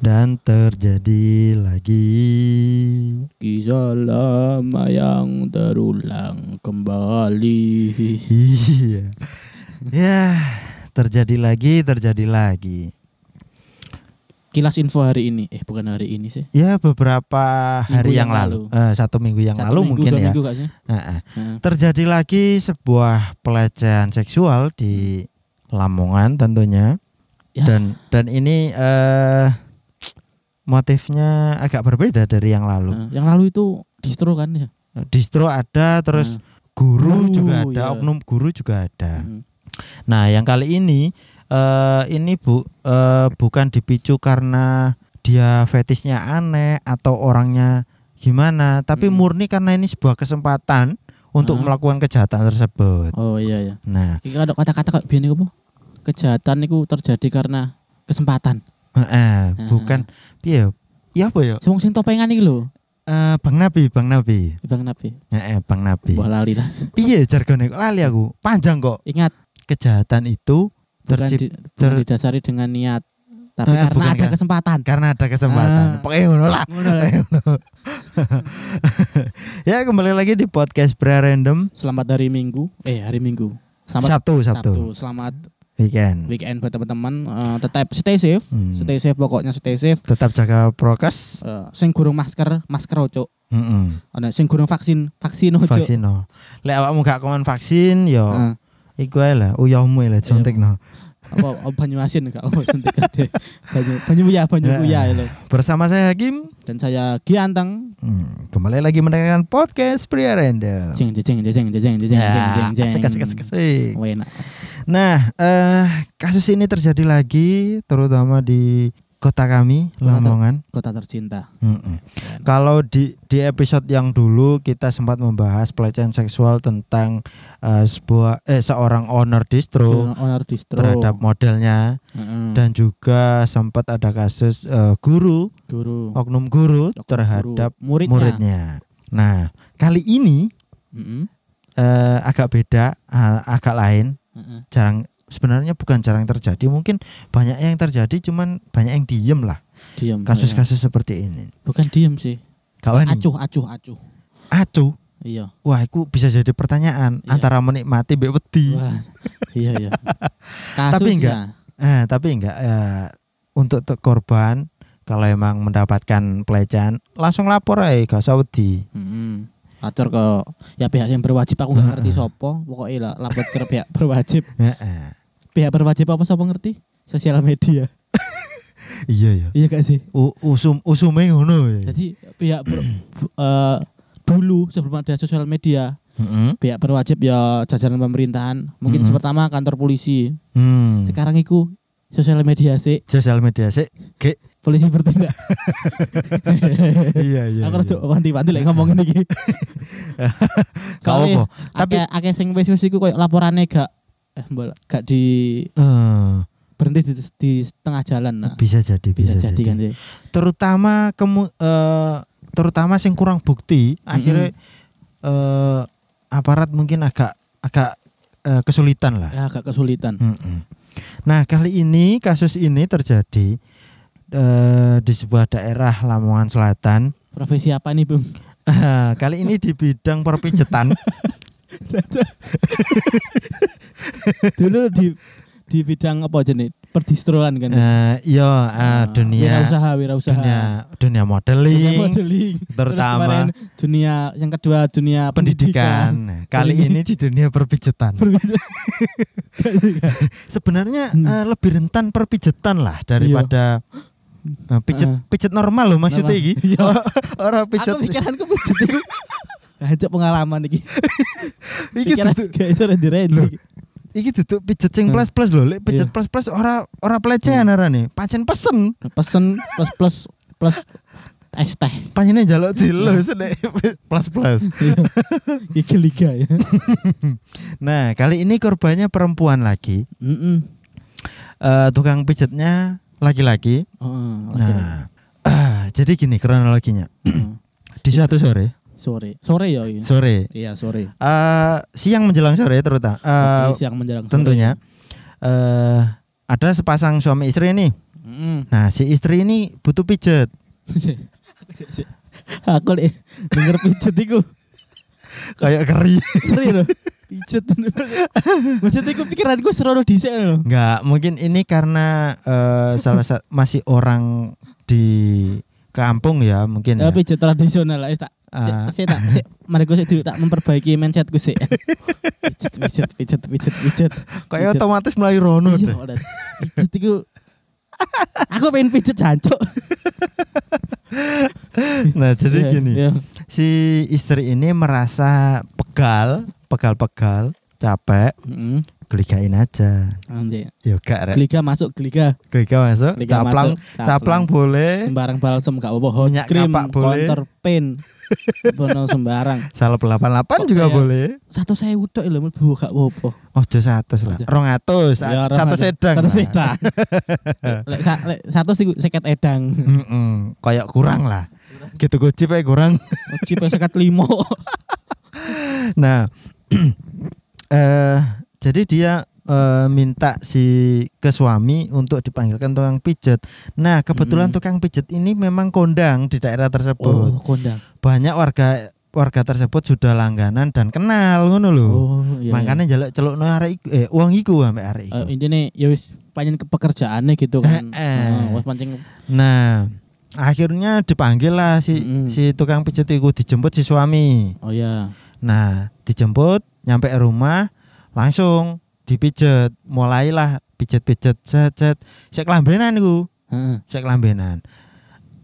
Dan terjadi lagi. Kisah lama yang terulang kembali. Iya. ya, terjadi lagi, terjadi lagi. Kilas info hari ini, eh bukan hari ini sih. Ya, beberapa hari Minggu yang, yang lalu, Eh, satu minggu yang Satu lalu minggu, mungkin ya. minggu sih? Heeh. Heeh. Terjadi lagi sebuah pelecehan seksual di Lamongan tentunya. Ya. Dan dan ini eh motifnya agak berbeda dari yang lalu. Heeh, yang lalu itu distro kan ya. Distro ada, terus Heeh. guru Guru, juga ada, ya. oknum guru juga ada. Heeh. Nah, yang kali ini eh ini Bu eh, bukan dipicu karena dia fetisnya aneh atau orangnya gimana, tapi Hmm. murni karena ini sebuah kesempatan untuk Ah. melakukan kejahatan tersebut. Oh iya ya. Nah, ada kata-kata kok biyen apa? Kejahatan itu terjadi karena kesempatan. Eh, Ah. bukan piye? Ya apa ya? Wong sing topengan iki lho, Eh, Bang Nabi, Bang Nabi. Bang Nabi. Eh, eh, Bang Nabi. Wah lali lah. Piye jargone kok lali aku? Panjang kok. Ingat Kejahatan itu bukan, tercip di- bukan ter- didasari dengan niat, tapi Eh, karena bukan ada kesempatan. karena ada kesempatan. Ah. Pokoknya ngono lah. Ngono lah. ya kembali lagi di podcast Bra Random Selamat hari Minggu. Eh hari Minggu. Selamat Sabtu Sabtu, Selamat weekend. weekend buat teman-teman. Eh, tetap stay safe. Hmm. Stay safe pokoknya stay safe. Tetap jaga prokes. Eh, sing gurung masker, masker ojo. Heeh. Ana sing gurung vaksin, vaksin ojo. Vaksin no. Lek awakmu gak komen vaksin yo Heeh. iku ae lah uyahmu lah suntik no. apa banyu asin enggak apa suntik. Banyu banyu ya, banyu Ya. ya lho. Bersama saya Hakim. Dan saya Gianteng. Hmm, kembali lagi mendengarkan podcast Pria Random. Ya, jeng jeng. asik, asik, asik, asik. Oh, enak. Nah, eh kasus ini terjadi lagi terutama di kota kami Kota ter- Lamongan. Kota tercinta. Mm-mm. Kalau di di episode yang dulu kita sempat membahas pelecehan seksual tentang eh, sebuah eh seorang owner distro Owner distro. terhadap modelnya Heeh. dan juga sempat ada kasus eh, guru guru oknum guru Oknum terhadap guru. muridnya. muridnya. Nah, kali ini Heeh. eh, agak beda, ah, agak lain, Heeh. jarang sebenarnya bukan jarang terjadi, mungkin banyak yang terjadi cuman banyak yang diem lah kasus-kasus seperti ini. Bukan diem sih. Kawan Acuh, acuh, acuh. acu Iya. Wah, itu bisa jadi pertanyaan Iya. antara menikmati mbek wedi. Wah. iya, iya. Tapi enggak. Eh, tapi enggak eh, untuk korban kalau emang mendapatkan pelecehan langsung lapor aja gak usah wedi. Heeh. Atur ke ya pihak yang berwajib aku nggak ngerti sopo pokoknya lah lapor ke pihak berwajib pihak berwajib apa sopo ngerti sosial media Iya ya. iya gak sih U- usum usume ngono ya. jadi pihak ber- eh, dulu sebelum ada sosial media Heeh. pihak berwajib ya jajaran pemerintahan mungkin Mm-mm. pertama kantor polisi Hmm. sekarang itu sosial media sih Sosial media sih. Ge. polisi bertindak iya iya. aku iya. rada wanti-wanti lek ngomongin iki Gak soalnya apa-apa. Tapi akeh akeh sing wis wis iku koyo laporane gak eh mbak gak di eh, berhenti di, di tengah jalan nah bisa jadi bisa, bisa, jadi kan sih Terutama kemu eh, terutama sing kurang bukti akhirnya eh, aparat mungkin agak agak eh, kesulitan lah. ya agak kesulitan Mm-mm. Nah kali ini kasus ini terjadi eh, di sebuah daerah Lamongan Selatan. profesi apa nih bung kali ini di bidang perpijetan. dulu di di bidang apa aja nih perdistroan kan Eh, iya Ah, dunia wirausaha wirausaha dunia dunia modeling, Dunia modeling Terus terutama kemarin dunia yang kedua dunia pendidikan. Kali Pendidikan. ini di dunia perpijetan. Pendidikan. Sebenarnya Hmm. eh, lebih rentan perpijetan lah daripada eh, pijet Ah. pijet normal loh maksudnya iki. Iya. Orang pijet aku pikiranku pijet itu Ajak pengalaman iki. iki Pikiran gak iso direndi. Iki duduk pijet sing Hmm. plus-plus lho. Lek pijet Iya. plus-plus ora ora pelecehan arane. Pancen pesen. Pesen plus plus plus es teh. Pancene njaluk dilo sedek plus-plus. Iya. Iki liga ya. Nah, kali ini korbannya perempuan lagi. Heeh. Eh, tukang pijetnya laki-laki. Oh, Nah, ah, jadi gini kronologinya. Di suatu sore, sore. Sore ya ini. sore, Iya, sore. eh siang menjelang sore terutama, eh, Oke, siang menjelang sore. tentunya eh ada sepasang suami istri nih Mm. Nah, si istri ini butuh pijet. Aku. Aku lek denger pijet iku Kayak keri. ngeri lho. Pijet. Maksudnya iku pikiranku serono dhisik lho. Enggak, mungkin ini karena eh, salah satu masih orang di kampung ya, mungkin ya. Ya pijet tradisional lah tak. Ah. Sik sik tak mari gue sik dulu tak memperbaiki mindsetku sik. pijet pijet pijet pijet pijet. Kayak otomatis mulai rono. Iya, udah. pijet iku Aku pengen pijet jancuk. Nah, jadi Iya, gini. iya. Si istri ini merasa pegal, pegal-pegal, capek, Heeh. geligain aja. Nanti. Ya gak rek. Geliga masuk geliga. Geliga masuk, Geliga caplang, masuk, caplang boleh, sembarang balsem gak apa-apa hot Minyak cream counter pain bono sembarang salep 88 juga boleh. satu saya udah lho mlebu gak apa-apa Ojo satu lah, rong atus, Ya, satu sedang. satu sedang lek sa- lek satu sih seket edang Mm-mm, Kayak kurang lah. Gitu gojip aja kurang. cipe seket limo Nah, eh jadi dia eh, minta si ke suami untuk dipanggilkan tukang pijet. Nah, kebetulan Mm. tukang pijet ini memang kondang di daerah tersebut. oh kondang Banyak warga warga tersebut sudah langganan dan kenal ngono lho. oh iya Makanya jaluk celukno arek iku eh uang iku ambek arek iku. iya. Eh, intinya ya wis panjen ke pekerjaannya gitu kan Eh, eh. Oh, wis pancing Nah, akhirnya dipanggil lah si Mm-mm. si tukang pijet itu dijemput si suami. oh iya Nah, dijemput nyampe rumah langsung dipijet. Mulailah pijet-pijet set set. Sek lambenan iku, Heeh. sek lambenan.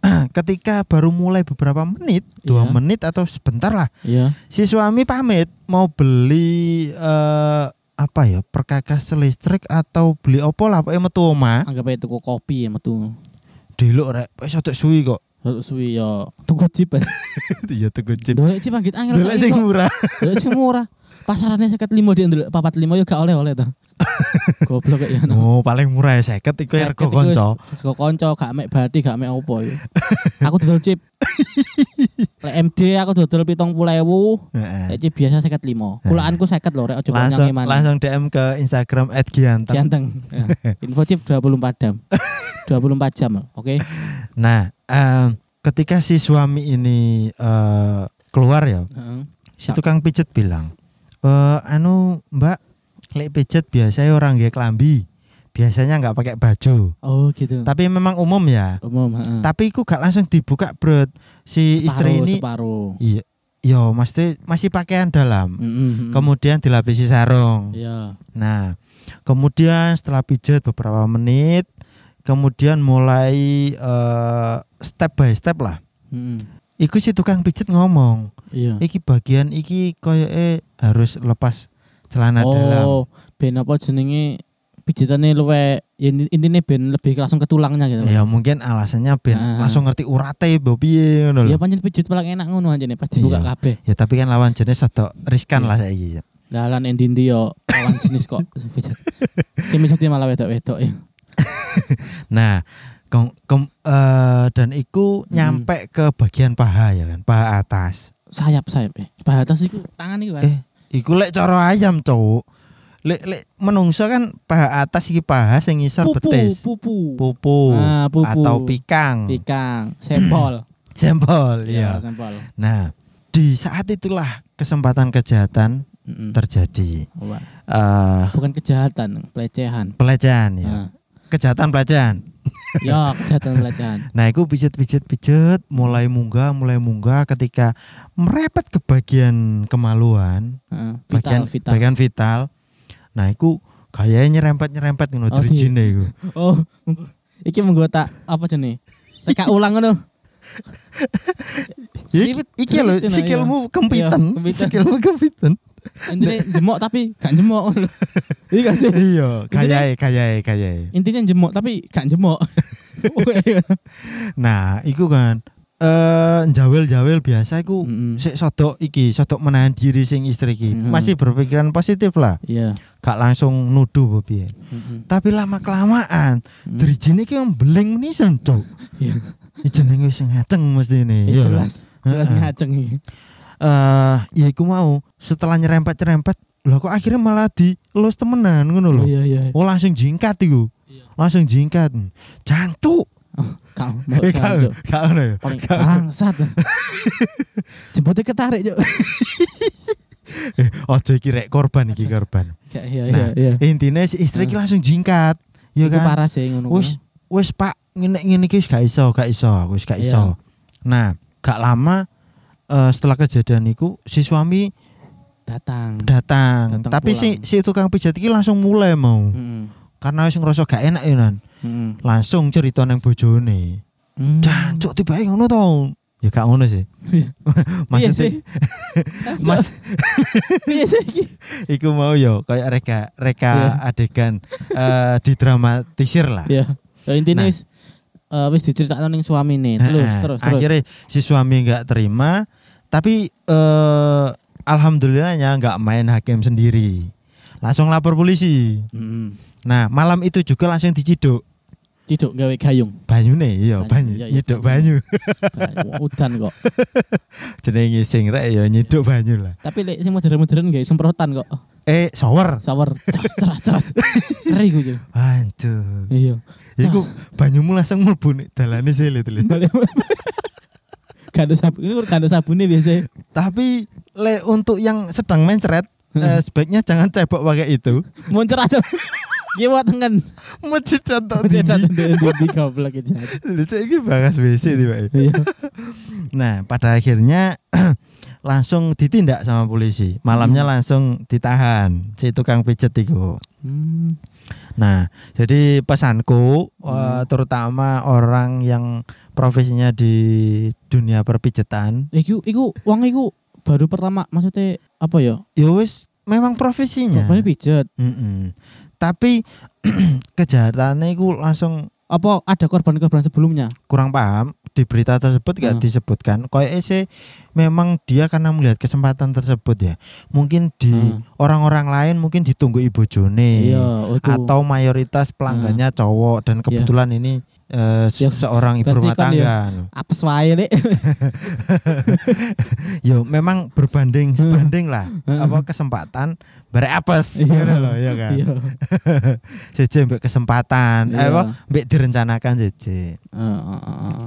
Ketika baru mulai beberapa menit, dua Iya. menit atau sebentar lah, iya si suami pamit mau beli eh, apa ya perkakas listrik atau beli opo lah pokoknya metu omah anggap aja tuku kopi ya metu delok rek wis otok suwi kok suwi ya tuku chip iya tuku chip Dolek chip anggit angel delok saiki sing murah. Dolek sing murah. Pasarannya seket lima dia ndelok papat lima yo gak oleh-oleh ta. Goblok ya. oh paling murah ya seket iku ya rego konco Rego konco gak mek badi gak mek opo ya. Aku dodol chip. Lek MD aku dodol 70.000. Heeh. Lek chip biasa seket lima. Kulaanku seket lho rek aja nyangke mana. langsung DM ke Instagram @gianteng. Ganteng. Ya. Info chip 24 jam. 24 jam. Oke. Nah, em, ketika si suami ini eh, keluar ya, Heeh. si tukang pijet bilang, "Eh anu, Mbak, lek pijet biasanya orang nggak kelambi. Biasanya nggak pakai baju. Oh gitu. Tapi memang umum ya. Umum, heeh. Tapi ku gak langsung dibuka, Bro. Si istri Separuh, ini separuh. iya, yo mesti masih pakaian dalam. Mm, mm, mm. Kemudian dilapisi sarung. Iya. Nah, kemudian setelah pijat beberapa menit, kemudian mulai eh, step by step lah. Mm, Iku si tukang pijat ngomong, Iya. iki bagian iki koyo eh harus lepas celana dalam. Oh, ben apa jenenge pijitane luwe ya inti- intine ben lebih langsung ke tulangnya gitu. Ya mungkin alasannya ben Ah. langsung ngerti urate mbok piye ngono lho. Ya pancen pijit paling enak ngono anjene pas dibuka Iya. kabeh. Ya tapi kan lawan jenis atau riskan Iya. lah saiki. Dalan endi-endi yo lawan jenis kok pijit. Sing mesti malah wedok-wedok ya. Nah, kong- kem- eh, dan iku Hmm. nyampe ke bagian paha ya kan, paha atas. Sayap-sayap eh. Paha atas iku tangan iku kan. Eh, iku lek cara ayam, Cuk. Lek lek menungso kan paha atas iki paha sing ngisor pupu, betis. pupu. Pupu Ah, pupu. atau pikang. Pikang, sempol. Jempol, Ya, iya. sempol. Nah, di saat itulah kesempatan kejahatan Mm-mm. terjadi. Wah, eh Bukan kejahatan, pelecehan. pelecehan ya. Nah, Kejahatan pelecehan. ya kejahatan pelecehan. Nah, itu pijet-pijet-pijet mulai munggah, mulai munggah ketika merepet ke bagian kemaluan, Heeh, bagian vital, vital. bagian vital. Nah, itu gayanya nyerempet-nyerempet ngono Oh, drijine iku. Oh, iki menggo tak apa jenenge? Teka ulang ngono. Iki, iki lho sikilmu iya. Iya, kempitan. Sikilmu kempitan. Intinya jemok tapi gak jemok. Iya kan sih? Iya, kayae kayae kayae. Intinya jemok tapi gak jemok. Nah, iku kan eh jawel-jawel biasa iku Mm-mm. sik sodok iki, sodok menahan diri sing istri iki. Mhm. Masih berpikiran positif lah. Iya. Gak langsung nuduh piye. Mm-mm. Tapi lama kelamaan Mm. Drijine iki yang beling menisan, Cuk. Iya. Jenenge wis ngaceng mesti ini. Iya, Iya. jelas. Jelas ngaceng iki. Eh, ya iku mau setelah nyerempet-nyerempet, lho kok akhirnya malah di los temenan ngono lho. Iya, iya. Oh langsung jingkat iku. Langsung jingkat. Jancuk. Kau Eh, gak Cuk. gak ngono ya. Paling Gak- bangsat. Jemputnya ketarik, Cuk. Eh, Ojo iki rek korban iki korban. Ya, iya, Nah, iya, iya. Intinya si istri iki langsung jingkat. Ya kan? parah sih ngono. Wis wis Pak ngene ngene iki gak iso, gak iso, wis gak Iya. iso. Nah, gak lama eh, setelah kejadian itu si suami datang. datang, Datang tapi si pulang. si tukang pijat iki langsung mulai mau Heeh. karena wis ngerasa gak enak ya nan Heeh. langsung cerita nang bojone Hmm. jancuk tiba ngono to ya gak ngono sih Iya maksudnya sih. mas Iya sih iki. iku mau yo kayak reka reka Iya. adegan eh didramatisir lah Iya. Ya intinya Nah. wis eh, wis diceritakno ning suamine. Terus terus terus. akhirnya si suami nggak terima tapi eh alhamdulillahnya nggak main hakim sendiri langsung lapor polisi Heeh. nah malam itu juga langsung diciduk Ciduk gawe gayung. banyune iya Banyu, banyu iya, iya, nyiduk banyu. Udan kok. jenenge ngising rek ya nyiduk banyu lah Tapi lek sing modern-modern gawe semprotan kok. eh shower Sawer ceras ceras. Keri ku Cuk. Hancur. Iya. Iku banyumu langsung mlebu nek dalane sih lihat ada sabun, ini gak ada sabunnya biasa. Tapi le untuk yang sedang mencret eh, sebaiknya jangan cebok pakai itu. Muncul ada. Kiwa tengen. Masjid contoh Dia tinggi. goblok itu. Lucu iki bahas WC tiba. Iya. Nah, pada akhirnya langsung ditindak sama polisi. Malamnya Hmm. langsung ditahan si tukang pijet itu. Hmm. Nah, jadi pesanku Hmm. terutama orang yang profesinya di dunia perpijetan, Iku iku wong iku baru pertama maksudnya apa ya? ya wis memang profesinya. Bapaknya pijet. Mm-mm. Tapi kejahatannya itu langsung Apa ada korban-korban sebelumnya? kurang paham di berita tersebut gak Hmm. disebutkan. Kayak sih memang dia karena melihat kesempatan tersebut ya. Mungkin di Hmm. orang-orang lain mungkin ditunggu ibu Jone Iya, atau mayoritas pelanggannya cowok dan kebetulan ini eh, se- Ya, seorang ibu rumah tangga. apa wae Lek? Yo memang berbanding sebanding lah apa kesempatan bare apes Iya. ngono loh ya kan. Iya. Jeje mbek kesempatan, eh, Iya. apa mbek direncanakan jeje.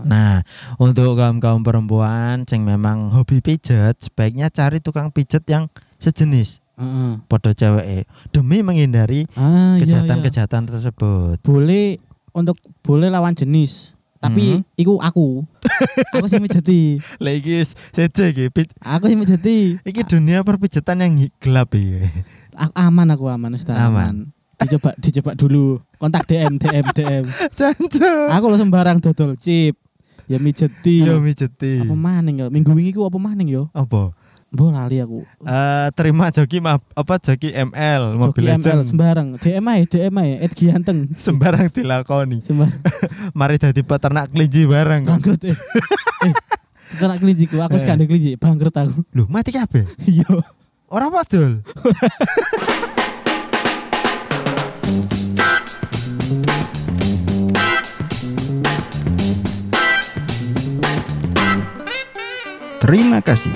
Nah, untuk kaum-kaum perempuan yang memang hobi pijet, sebaiknya cari tukang pijet yang sejenis Heeh. podo cewek demi menghindari Ah, iya, iya. kejahatan-kejahatan tersebut. boleh untuk boleh lawan jenis. Tapi Hmm. iku aku. Aku sih mijeti. Lagi iki, pi- aku sih mijeti. Iki dunia perpijetan yang gelap iki. aku aman aku aman Ustaz Aman. dicoba dicoba dulu. Kontak DM DM DM aku lo sembarang dodol chip ya mijeti. Yo mijeti. apa maning ya? Minggu wingi ku apa maning yo Apa? Mbok lali aku Eh, terima joki ma- apa joki ML Joki mobil ML legend sembarang DM ae DM ae Ed Gianteng sembarang dilakoni. sembarang Mari dadi peternak kelinci bareng. bangkrut eh eh Ternak kelinci ku, aku sekandar kelinci, bangkrut aku. Loh, mati kabeh. Iya. Ora padul. Terima kasih